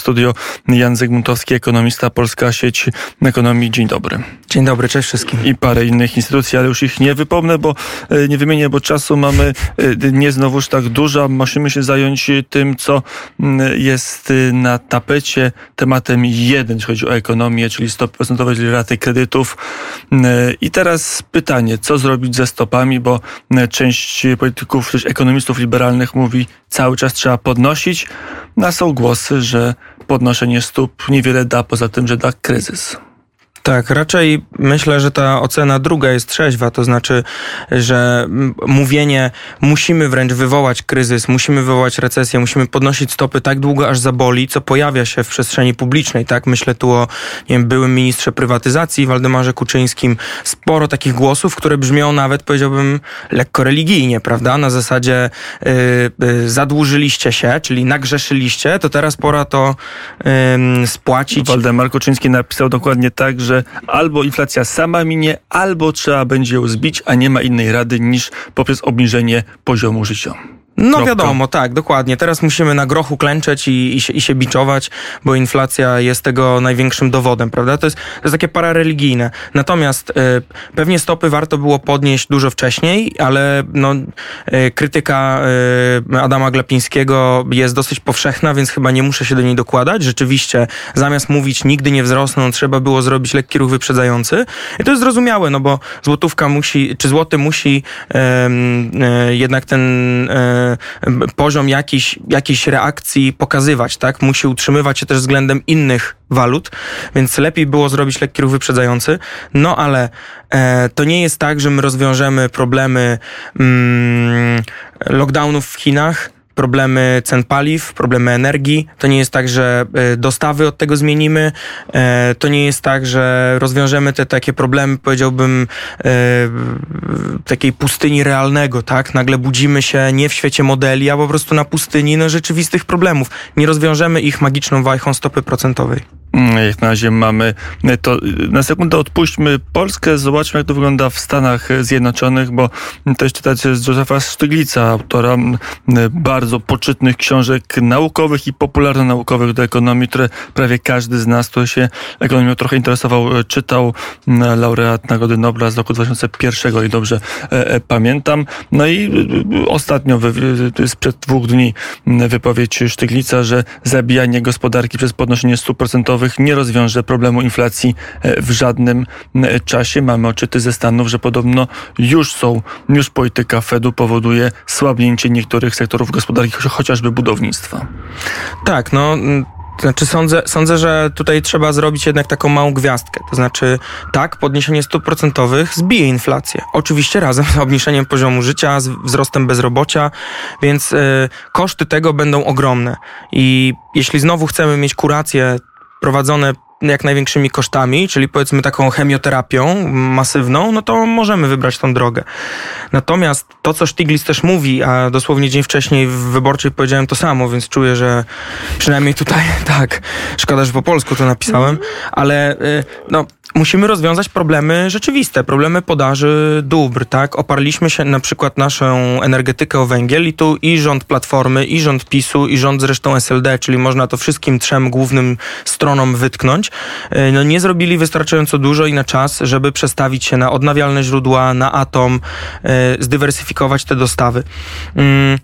Studio Jan Zygmuntowski, ekonomista, Polska Sieć Ekonomii. Dzień dobry. Dzień dobry, cześć wszystkim. I parę innych instytucji, ale już ich nie wypomnę, bo e, nie wymienię, bo czasu mamy e, nie znowuż tak dużo. Musimy się zająć tym, co jest e, na tapecie. Tematem jeden, jeśli chodzi o ekonomię, czyli stopy procentowe, czyli raty kredytów. I teraz pytanie, co zrobić ze stopami, bo część polityków, też ekonomistów liberalnych mówi, cały czas trzeba podnosić. No, są głosy, że podnoszenie stóp niewiele da, poza tym, że da kryzys. Tak, raczej myślę, że ta ocena druga jest trzeźwa, to znaczy, że mówienie musimy wręcz wywołać kryzys, musimy wywołać recesję, musimy podnosić stopy tak długo, aż zaboli, co pojawia się w przestrzeni publicznej, tak? Myślę tu o nie wiem, byłym ministrze prywatyzacji, Waldemarze Kuczyńskim. Sporo takich głosów, które brzmią nawet, powiedziałbym, lekko religijnie, prawda? Na zasadzie yy, yy, zadłużyliście się, czyli nagrzeszyliście, to teraz pora to yy, spłacić. Waldemar Kuczyński napisał dokładnie tak, że że albo inflacja sama minie, albo trzeba będzie ją zbić, a nie ma innej rady niż poprzez obniżenie poziomu życia. No Kropka. wiadomo, tak, dokładnie. Teraz musimy na grochu klęczeć i, i, się, i się biczować, bo inflacja jest tego największym dowodem, prawda? To jest, to jest takie parareligijne. Natomiast y, pewnie stopy warto było podnieść dużo wcześniej, ale no, y, krytyka y, Adama Glapińskiego jest dosyć powszechna, więc chyba nie muszę się do niej dokładać. Rzeczywiście, zamiast mówić nigdy nie wzrosną, trzeba było zrobić lekki ruch wyprzedzający. I to jest zrozumiałe, no bo złotówka musi, czy złoty musi jednak ten poziom jakiejś, jakiejś reakcji pokazywać, tak? Musi utrzymywać się też względem innych walut, więc lepiej było zrobić lekki ruch wyprzedzający. No ale e, to nie jest tak, że my rozwiążemy problemy mm, lockdownów w Chinach problemy cen paliw, problemy energii. To nie jest tak, że e, dostawy od tego zmienimy. E, to nie jest tak, że rozwiążemy te takie problemy, powiedziałbym, e, takiej pustyni realnego, tak? Nagle budzimy się nie w świecie modeli, a po prostu na pustyni no, rzeczywistych problemów. Nie rozwiążemy ich magiczną wajchą stopy procentowej. Mm, jak na razie mamy to. Na sekundę odpuśćmy Polskę, zobaczmy jak to wygląda w Stanach Zjednoczonych, bo też czytać z Józefa Sztyglica, autora mm, bardzo poczytnych książek naukowych i popularno-naukowych do ekonomii, które prawie każdy z nas, kto się ekonomią trochę interesował, czytał. Mm, laureat Nagrody Nobla z roku 2001 i dobrze e, e, pamiętam. No i e, ostatnio, sprzed dwóch dni, wypowiedź Sztyglica, że zabijanie gospodarki przez podnoszenie stóp procentowych nie rozwiąże problemu inflacji e, w żadnym e, czasie. Mamy oczyty ze Stanów, że podobno już są, już polityka Fedu powoduje słabnięcie niektórych sektorów gospodarki, chociażby budownictwa. Tak, no znaczy sądzę, sądzę, że tutaj trzeba zrobić jednak taką małą gwiazdkę. To znaczy, tak, podniesienie stóp procentowych zbije inflację. Oczywiście razem z obniżeniem poziomu życia, z wzrostem bezrobocia, więc y, koszty tego będą ogromne. I jeśli znowu chcemy mieć kurację prowadzone jak największymi kosztami, czyli powiedzmy taką chemioterapią masywną, no to możemy wybrać tą drogę. Natomiast to, co Stiglitz też mówi, a dosłownie dzień wcześniej w Wyborczej powiedziałem to samo, więc czuję, że przynajmniej tutaj tak, szkoda, że po polsku to napisałem, ale y, no, musimy rozwiązać problemy rzeczywiste, problemy podaży dóbr, tak? Oparliśmy się na przykład naszą energetykę o węgiel i tu i rząd Platformy, i rząd PiSu, i rząd zresztą SLD, czyli można to wszystkim trzem głównym stronom wytknąć, e, no nie zrobili wystarczająco dużo i na czas, żeby przestawić się na odnawialne źródła, na atom, e, zdywersyfikować te dostawy. Mm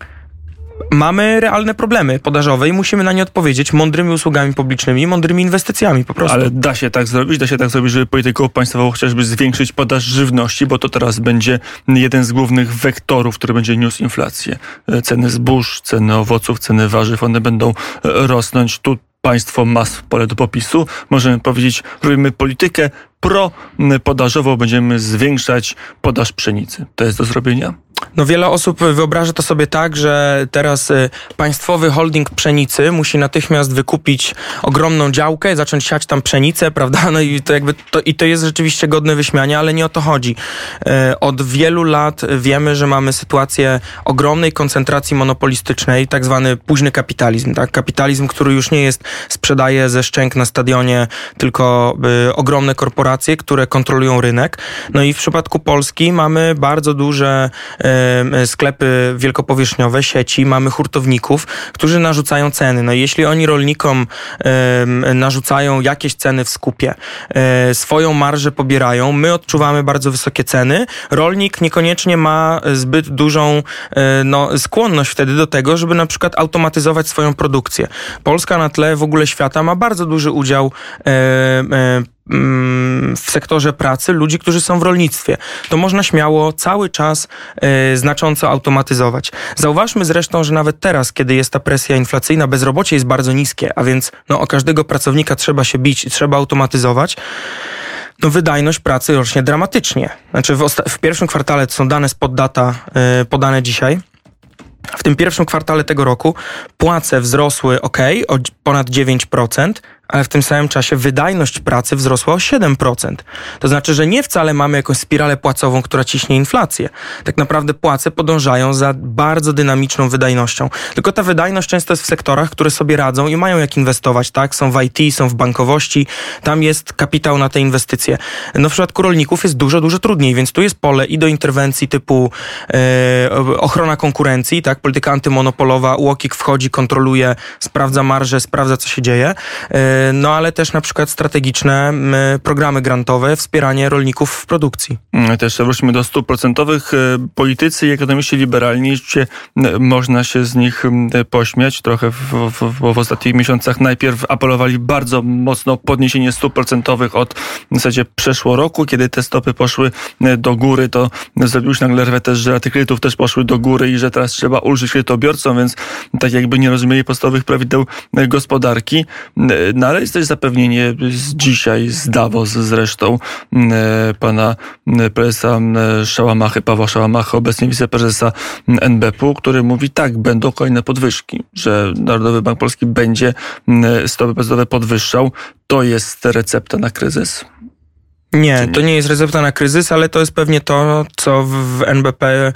mamy realne problemy podażowe i musimy na nie odpowiedzieć mądrymi usługami publicznymi, mądrymi inwestycjami po prostu. Ale da się tak zrobić, da się tak zrobić, żeby polityką państwową chociażby zwiększyć podaż żywności, bo to teraz będzie jeden z głównych wektorów, który będzie niósł inflację. E, ceny zbóż, ceny owoców, ceny warzyw, one będą e, rosnąć. Tu państwo ma pole do popisu. Możemy powiedzieć, robimy politykę pro-podażową, będziemy zwiększać podaż pszenicy. To jest do zrobienia? No wiele osób wyobraża to sobie tak, że teraz y, państwowy holding pszenicy musi natychmiast wykupić ogromną działkę, zacząć siać tam pszenicę, prawda? No i to jakby to, i to jest rzeczywiście godne wyśmiania, ale nie o to chodzi. Y, od wielu lat wiemy, że mamy sytuację ogromnej koncentracji monopolistycznej, tak zwany późny kapitalizm, tak? Kapitalizm, który już nie jest sprzedaje ze szczęk na stadionie, tylko y, ogromne korporacje, które kontrolują rynek. No i w przypadku Polski mamy bardzo duże sklepy wielkopowierzchniowe, sieci, mamy hurtowników, którzy narzucają ceny. No jeśli oni rolnikom narzucają jakieś ceny w skupie, e, swoją marżę pobierają, my odczuwamy bardzo wysokie ceny, rolnik niekoniecznie ma zbyt dużą e, no, skłonność wtedy do tego, żeby na przykład automatyzować swoją produkcję. Polska na tle w ogóle świata ma bardzo duży udział e, w sektorze pracy ludzi, którzy są w rolnictwie. To można śmiało cały czas y, znacząco automatyzować. Zauważmy zresztą, że nawet teraz, kiedy jest ta presja inflacyjna, bezrobocie jest bardzo niskie, a więc no, o każdego pracownika trzeba się bić i trzeba automatyzować no wydajność pracy rośnie dramatycznie. Znaczy w, w pierwszym kwartale, to są dane spod data yy, podane dzisiaj, w tym pierwszym kwartale tego roku płace wzrosły ok, o ponad 9%, ale w tym samym czasie wydajność pracy wzrosła o 7%. To znaczy, że nie wcale mamy jakąś spiralę płacową, która ciśnie inflację. Tak naprawdę płace podążają za bardzo dynamiczną wydajnością. Tylko ta wydajność często jest w sektorach, które sobie radzą i mają jak inwestować, tak? Są w IT, są w bankowości, tam jest kapitał na te inwestycje. No w przypadku rolników jest dużo, dużo trudniej, więc tu jest pole i do interwencji typu e, ochrona konkurencji, tak? Polityka antymonopolowa, UOKiK wchodzi, kontroluje, sprawdza marże, sprawdza co się dzieje. E, no ale też na przykład strategiczne programy grantowe, wspieranie rolników w produkcji. Mm, też wróćmy do stóp procentowych. E, politycy i ekonomiści liberalni, można się z nich pośmiać trochę, w, w, w ostatnich miesiącach najpierw apelowali bardzo mocno o podniesienie stóp procentowych od w zasadzie przeszło roku, kiedy te stopy poszły do góry, to zrobił się nagle rwę też, że raty kredytów też poszły do góry i że teraz trzeba ulżyć kredytobiorcom, więc tak jakby nie rozumieli podstawowych prawideł gospodarki. Na no ale jest też zapewnienie z dzisiaj z Davos zresztą e, pana e, prezesa e, Szałamachy, Pawła Szałamachy, obecnie wiceprezesa NBP-u, który mówi tak, będą kolejne podwyżki, że Narodowy Bank Polski będzie stopy procentowe podwyższał. To jest recepta na kryzys? Nie, to nie jest recepta na kryzys, ale to jest pewnie to, co w NBP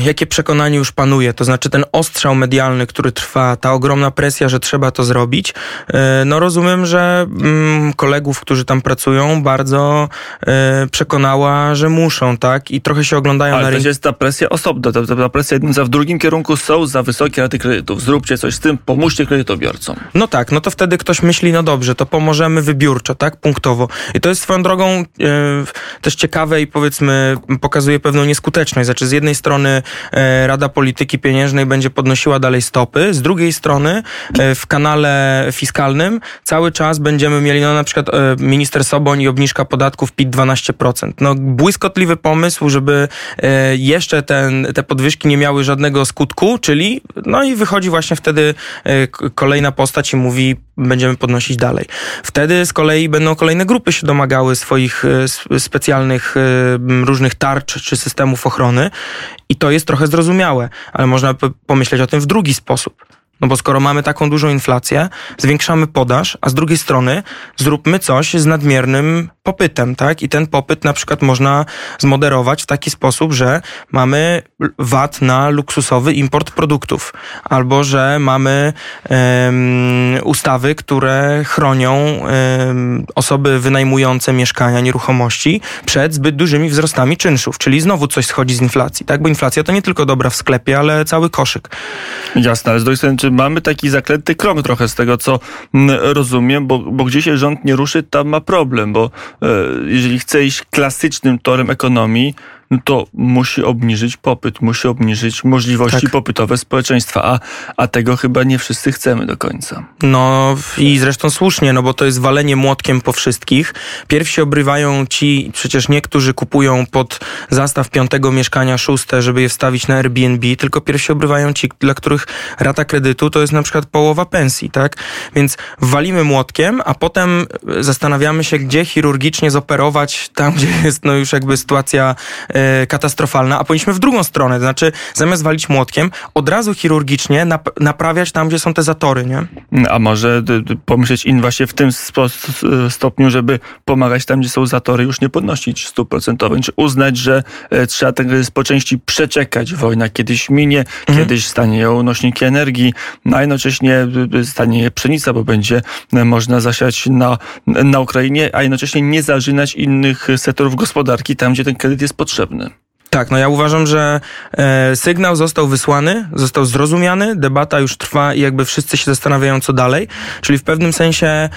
jakie przekonanie już panuje, to znaczy ten ostrzał medialny, który trwa, ta ogromna presja, że trzeba to zrobić. E, no rozumiem, że mm, kolegów, którzy tam pracują, bardzo e, przekonała, że muszą, tak? I trochę się oglądają Ale na rynku. jest ta presja osobna, ta, ta presja idąca w drugim kierunku są za wysokie raty kredytów. Zróbcie coś z tym, pomóżcie kredytobiorcom. No tak, no to wtedy ktoś myśli, no dobrze, to pomożemy wybiórczo, tak? Punktowo. I to jest swoją drogą e, też ciekawe i powiedzmy pokazuje pewną nieskuteczność. Znaczy z jednej jednej strony e, Rada Polityki Pieniężnej będzie podnosiła dalej stopy, z drugiej strony e, w kanale fiskalnym cały czas będziemy mieli, no na przykład e, minister Soboń i obniżka podatków PIT 12%. No błyskotliwy pomysł, żeby jeszcze ten, te podwyżki nie miały żadnego skutku, czyli no i wychodzi właśnie wtedy kolejna postać i mówi będziemy podnosić dalej. Wtedy z kolei będą kolejne grupy się domagały swoich specjalnych różnych tarcz czy systemów ochrony i to jest trochę zrozumiałe, ale można pomyśleć o tym w drugi sposób. No bo skoro mamy taką dużą inflację, zwiększamy podaż, a z drugiej strony zróbmy coś z nadmiernym popytem, tak? I ten popyt na przykład można zmoderować w taki sposób, że mamy VAT na luksusowy import produktów, albo że mamy um, ustawy, które chronią um, osoby wynajmujące mieszkania, nieruchomości przed zbyt dużymi wzrostami czynszów, czyli znowu coś schodzi z inflacji, tak? Bo inflacja to nie tylko dobra w sklepie, ale cały koszyk. Jasne, ale z drugiej strony, czy mamy taki zaklęty krąg trochę z tego, co rozumiem, bo, bo gdzie się rząd nie ruszy, tam ma problem, bo e, jeżeli chce iść klasycznym torem ekonomii, no to musi obniżyć popyt, musi obniżyć możliwości tak. popytowe społeczeństwa, a, a tego chyba nie wszyscy chcemy do końca. No i zresztą słusznie, no bo to jest walenie młotkiem po wszystkich. Pierwsi obrywają ci, przecież niektórzy kupują pod zastaw piątego mieszkania szóste, żeby je wstawić na Airbnb, tylko pierwsi obrywają ci, dla których rata kredytu to jest na przykład połowa pensji, tak? Więc walimy młotkiem, a potem zastanawiamy się, gdzie chirurgicznie zoperować, tam gdzie jest no już jakby sytuacja E, katastrofalna, a powinniśmy w drugą stronę, to znaczy zamiast walić młotkiem, od razu chirurgicznie nap naprawiać tam, gdzie są te zatory, nie? A może pomyśleć in właśnie w tym stopniu, żeby pomagać tam, gdzie są zatory, już nie podnosić stóp procentowych, czy uznać, że e, trzeba kryzys po części przeczekać. Wojna kiedyś minie, mhm. kiedyś stanieją nośniki energii, a jednocześnie stanie pszenica, bo będzie e, można zasiać na, na Ukrainie, a jednocześnie nie zażynać innych sektorów gospodarki tam, gdzie ten kredyt jest potrzebny potrzebny. Tak, no ja uważam, że e, sygnał został wysłany, został zrozumiany, debata już trwa i jakby wszyscy się zastanawiają, co dalej. Czyli w pewnym sensie e,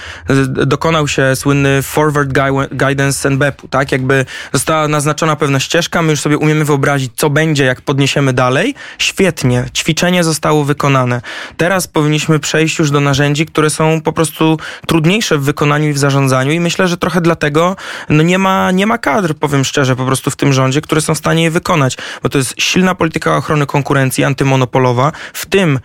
dokonał się słynny forward guidance NBP-u, tak? Jakby została naznaczona pewna ścieżka, my już sobie umiemy wyobrazić, co będzie, jak podniesiemy dalej. Świetnie, ćwiczenie zostało wykonane. Teraz powinniśmy przejść już do narzędzi, które są po prostu trudniejsze w wykonaniu i w zarządzaniu i myślę, że trochę dlatego no nie, ma, nie ma kadr, powiem szczerze, po prostu w tym rządzie, które są w stanie wykonać, bo to jest silna polityka ochrony konkurencji antymonopolowa, w tym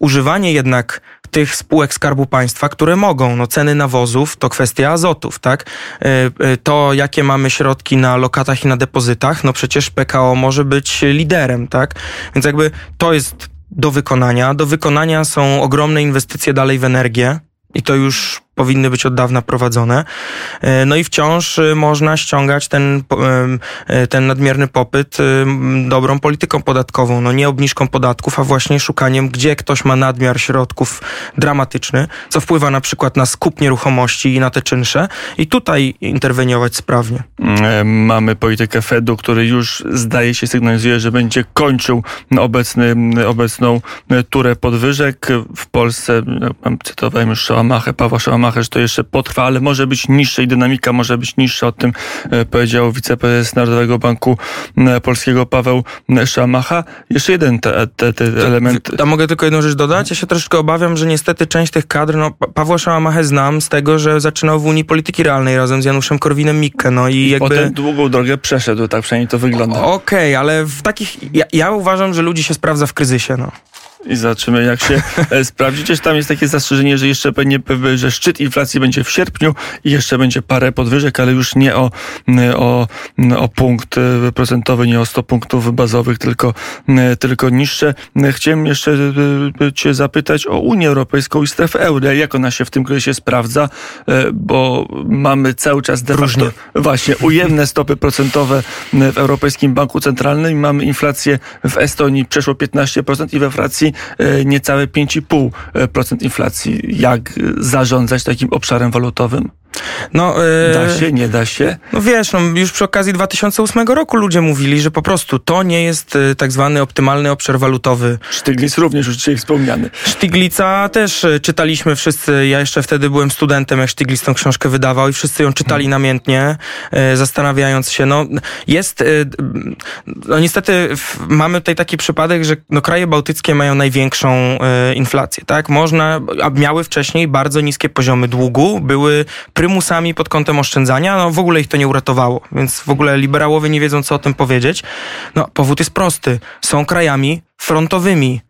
używanie jednak tych spółek Skarbu Państwa, które mogą. No, ceny nawozów to kwestia azotów, tak? E, e, to, jakie mamy środki na lokatach i na depozytach, no przecież PKO może być liderem, tak? Więc jakby to jest do wykonania. Do wykonania są ogromne inwestycje dalej w energię i to już powinny być od dawna prowadzone. E, no i wciąż e, można ściągać ten, e, ten nadmierny popyt dobrą polityką podatkową. No nie obniżką podatków, a właśnie szukaniem, gdzie ktoś ma nadmiar środków dramatyczny, co wpływa na przykład na skup nieruchomości i na te czynsze i tutaj interweniować sprawnie. Mamy politykę Fedu, który już zdaje się sygnalizuje, że będzie kończył obecny, obecną turę podwyżek. W Polsce, cytowałem już Szałamachę, Pawła Szałamachę, Schumacher, że to jeszcze potrwa, ale może być niższe i dynamika może być niższa. O tym e, powiedział wiceprezes Narodowego Banku Polskiego Paweł Szamacha. Jeszcze jeden te, te, te element. A mogę tylko jedną rzecz dodać? Ja się troszeczkę obawiam, że niestety część tych kadr, no Pawła Szamachę znam z tego, że zaczynał w Unii Polityki Realnej razem z Januszem Korwinem-Mikke. No i, I jakby... potem długą drogę przeszedł, tak przynajmniej to wygląda. Okej, okay, ale w takich... Ja, ja uważam, że ludzi się sprawdza w kryzysie, no i zobaczymy, jak się e, sprawdzi. Chociaż tam jest takie zastrzeżenie, że jeszcze pewnie, że szczyt inflacji będzie w sierpniu i jeszcze będzie parę podwyżek, ale już nie o, o, o punkt e, procentowy, nie o 100 punktów bazowych, tylko, tylko niższe. Chciałem jeszcze e, Cię zapytać o Unię Europejską i strefę euro. Jak ona się w tym kryzysie sprawdza? Bo mamy cały czas de facto właśnie ujemne stopy procentowe w Europejskim Banku Centralnym i mamy inflację w Estonii przeszło 15% i we Francji E, niecałe 5,5% inflacji. Jak zarządzać takim obszarem walutowym? No, yy, da się, nie da się? No wiesz, no, już przy okazji 2008 roku ludzie mówili, że po prostu to nie jest y, tak zwany optymalny obszar walutowy. Stiglitz również już dzisiaj wspomniany. Stiglitza też y, czytaliśmy wszyscy, ja jeszcze wtedy byłem studentem, jak Stiglitz tą książkę wydawał i wszyscy ją czytali hmm. namiętnie, y, zastanawiając się, no jest, no niestety mamy tutaj taki przypadek, że no, kraje bałtyckie mają największą inflację, tak? Można, a miały wcześniej bardzo niskie poziomy długu, były prymusami pod kątem oszczędzania, no w ogóle ich to nie uratowało, więc w ogóle liberałowie nie wiedzą, co o tym powiedzieć. No, powód jest prosty. Są krajami frontowymi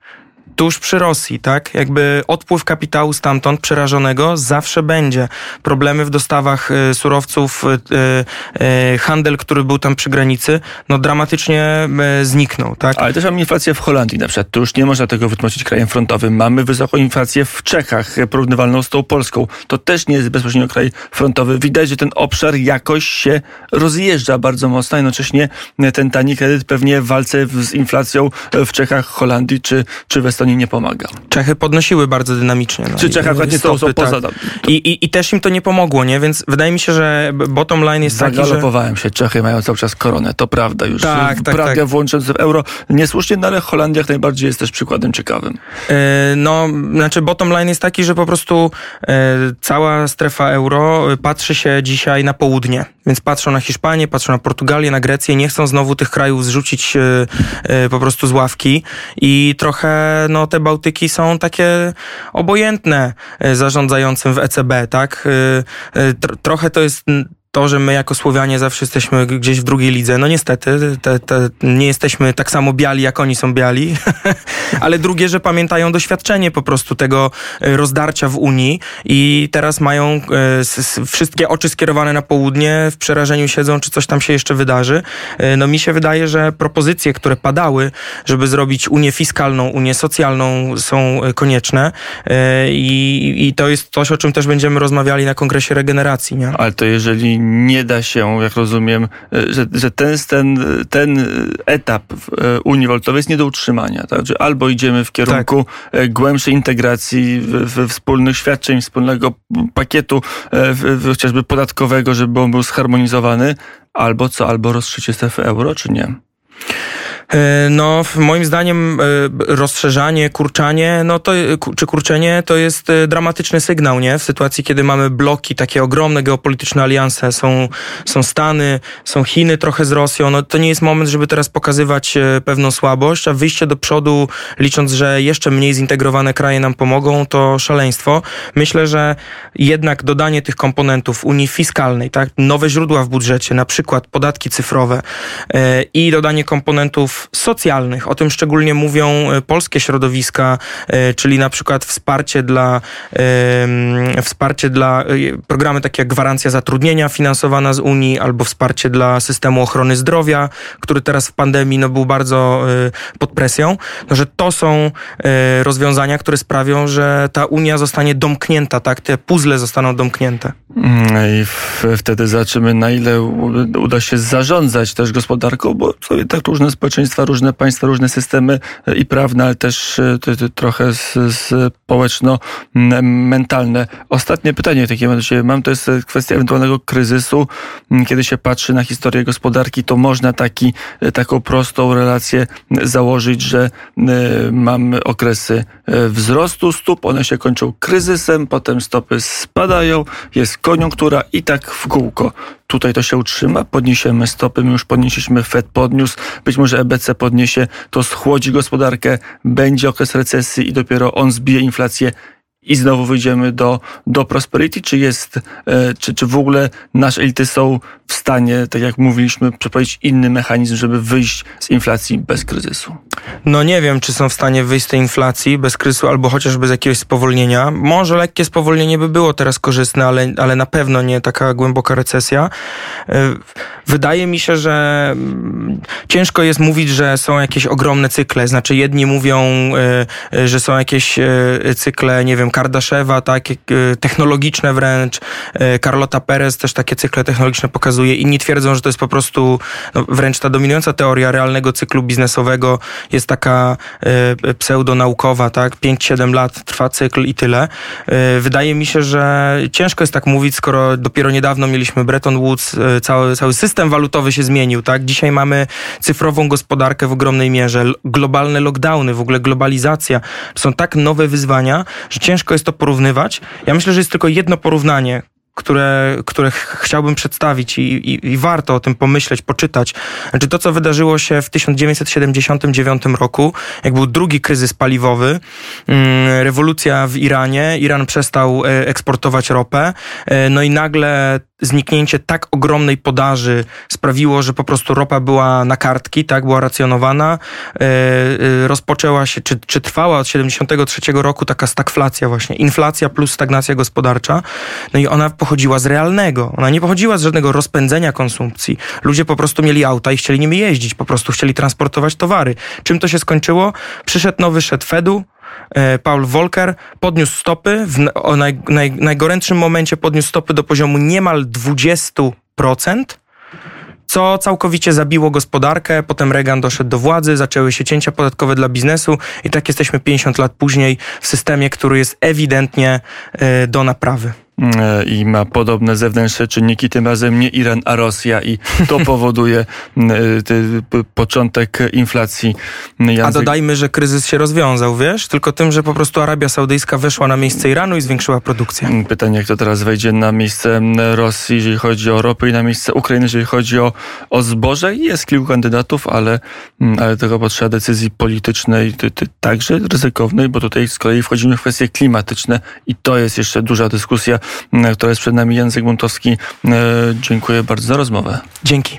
tuż przy Rosji, tak? Jakby odpływ kapitału stamtąd przerażonego zawsze będzie. Problemy w dostawach y, surowców, y, y, handel, który był tam przy granicy, no dramatycznie zniknął, tak? Ale też mamy inflację w Holandii na przykład. Tu już nie można tego wytłumaczyć krajem frontowym. Mamy wysoką inflację w Czechach, porównywalną z tą polską. To też nie jest bezpośrednio kraj frontowy. Widać, że ten obszar jakoś się rozjeżdża bardzo mocno, jednocześnie ten tani kredyt pewnie w walce z inflacją w Czechach, Holandii czy, czy w Estonii nie pomaga. Czechy podnosiły bardzo dynamicznie. No. Czy Czechy akurat nie są, są poza... Tak. I, i, I też im to nie pomogło, nie? Więc wydaje mi się, że bottom line jest taki, że... Się. Czechy mają cały czas koronę, to prawda. Już tak, tak, Pragę tak. włącząc w euro niesłusznie, no ale Holandia jak najbardziej jest też przykładem ciekawym. Yy, no, znaczy bottom line jest taki, że po prostu yy, cała strefa euro patrzy się dzisiaj na południe. Więc patrzą na Hiszpanię, patrzą na Portugalię, na Grecję, nie chcą znowu tych krajów zrzucić yy, po prostu z ławki i trochę no, te Bałtyki są takie obojętne e, zarządzającym w ECB, tak? E, e, trochę to jest to, że my jako Słowianie zawsze jesteśmy gdzieś w drugiej lidze. No niestety, te, te, nie jesteśmy tak samo biali, jak oni są biali, ale drugie, że pamiętają doświadczenie po prostu tego e, rozdarcia w Unii i teraz mają e, wszystkie oczy skierowane na południe, w przerażeniu siedzą, czy coś tam się jeszcze wydarzy. E, no mi się wydaje, że propozycje, które padały, żeby zrobić Unię fiskalną, Unię socjalną są konieczne i, i to jest coś, o czym też będziemy rozmawiali na Kongresie Regeneracji. Nie? Ale to jeżeli nie da się, jak rozumiem, e, że, że ten, ten, ten etap w e, Unii Walutowej jest nie do utrzymania. Tak? Że albo idziemy w kierunku tak. głębszej integracji, we wspólnych świadczeń, wspólnego pakietu w, w, chociażby podatkowego, żeby on był zharmonizowany, albo co, albo rozszycie strefy euro, czy nie? E, no, moim zdaniem e, rozszerzanie, kurczanie, no to, czy kurczenie to jest e, dramatyczny sygnał, nie? W sytuacji, kiedy mamy bloki, takie ogromne geopolityczne alianse, są, są Stany, są Chiny trochę z Rosją, no to nie jest moment, żeby teraz pokazywać pewną słabość, a wyjście do przodu, licząc, że jeszcze mniej zintegrowane kraje nam pomogą, to szaleństwo. Myślę, że jednak dodanie tych komponentów Unii Fiskalnej, tak? Nowe źródła w budżecie, na przykład podatki cyfrowe i dodanie komponentów socjalnych. O tym szczególnie mówią e, polskie środowiska, e, czyli na przykład wsparcie dla, wsparcie dla e, programy takie jak gwarancja zatrudnienia finansowana z Unii, albo wsparcie dla systemu ochrony zdrowia, który teraz w pandemii no, był bardzo pod presją, no, że to są rozwiązania, które sprawią, że ta Unia zostanie domknięta, tak? Te puzzle zostaną domknięte. Mm, I wtedy zobaczymy, na ile uda się zarządzać też gospodarką, bo są tak różne społeczeństwa społeczeństwa, różne państwa, różne systemy e, i prawne, ale też e, trochę społeczno-mentalne. Ostatnie pytanie takie do mam, to jest e, kwestia ewentualnego kryzysu. Kiedy się patrzy na historię gospodarki, to można taki, taką prostą relację założyć, że mamy okresy wzrostu stóp, one się kończą kryzysem, potem stopy spadają, jest koniunktura i tak w kółko tutaj to się utrzyma, podniesiemy stopy, my już podnieśliśmy, Fed podniósł, być może EBC podniesie, to schłodzi gospodarkę, będzie okres recesji i dopiero on zbije inflację i znowu wyjdziemy do, do prosperity, czy jest, e, czy, czy w ogóle nasze elity są w stanie, tak jak mówiliśmy, przeprowadzić inny mechanizm, żeby wyjść z inflacji bez kryzysu? No nie wiem, czy są w stanie wyjść z tej inflacji bez kryzysu, albo chociaż bez jakiegoś spowolnienia. Może lekkie spowolnienie by było teraz korzystne, ale, ale na pewno nie taka głęboka recesja. E, wydaje mi się, że mm, ciężko jest mówić, że są jakieś ogromne cykle. Znaczy jedni mówią, e, że są jakieś cykle, nie wiem, Kardaszewa, tak, technologiczne wręcz. Carlota Perez też takie cykle technologiczne pokazuje. Inni twierdzą, że to jest po prostu no, wręcz ta dominująca teoria realnego cyklu biznesowego jest taka e, pseudonaukowa, tak, 5-7 lat trwa cykl i tyle. Wydaje mi się, że ciężko jest tak mówić, skoro dopiero niedawno mieliśmy Bretton Woods, cały, cały system walutowy się zmienił, tak. Dzisiaj mamy cyfrową gospodarkę w ogromnej mierze, globalne lockdowny, w ogóle globalizacja. Są tak nowe wyzwania, że ciężko ciężko jest to porównywać. Ja myślę, że jest tylko jedno porównanie, które, które chciałbym przedstawić i, i, i, warto o tym pomyśleć, poczytać. Znaczy to, co wydarzyło się w 1979 roku, jak był drugi kryzys paliwowy, mm, rewolucja w Iranie, Iran przestał e, eksportować ropę, e, no i nagle zniknięcie tak ogromnej podaży sprawiło, że po prostu ropa była na kartki, tak, była racjonowana. E, rozpoczęła się, czy, czy trwała od 73 roku taka stagflacja właśnie, inflacja plus stagnacja gospodarcza. No i ona pochodziła z realnego. Ona nie pochodziła z żadnego rozpędzenia konsumpcji. Ludzie po prostu mieli auta i chcieli nimi jeździć, po prostu chcieli transportować towary. Czym to się skończyło? Przyszedł nowy szef Fedu, e, Paul Volcker podniósł stopy, w naj, naj, najgorętszym momencie podniósł stopy do poziomu niemal 20%, co całkowicie zabiło gospodarkę. Potem Reagan doszedł do władzy, zaczęły się cięcia podatkowe dla biznesu i tak jesteśmy 50 lat później w systemie, który jest ewidentnie e, do naprawy. I ma podobne zewnętrzne czynniki, tym razem nie Iran, a Rosja i to powoduje e, początek inflacji. Język... A dodajmy, że kryzys się rozwiązał, wiesz? Tylko tym, że po prostu Arabia Saudyjska weszła na miejsce Iranu i zwiększyła produkcję. Pytanie, jak to teraz wejdzie na miejsce Rosji, jeżeli chodzi o ropę i na miejsce Ukrainy, jeżeli chodzi o, o zboże. Jest kilku kandydatów, ale, ale tego potrzeba decyzji politycznej, ty, ty, także ryzykownej, bo tutaj z kolei wchodzimy w kwestie klimatyczne i to jest jeszcze duża dyskusja która jest przed nami. Jan Zygmuntowski, e, dziękuję bardzo za rozmowę. Dzięki.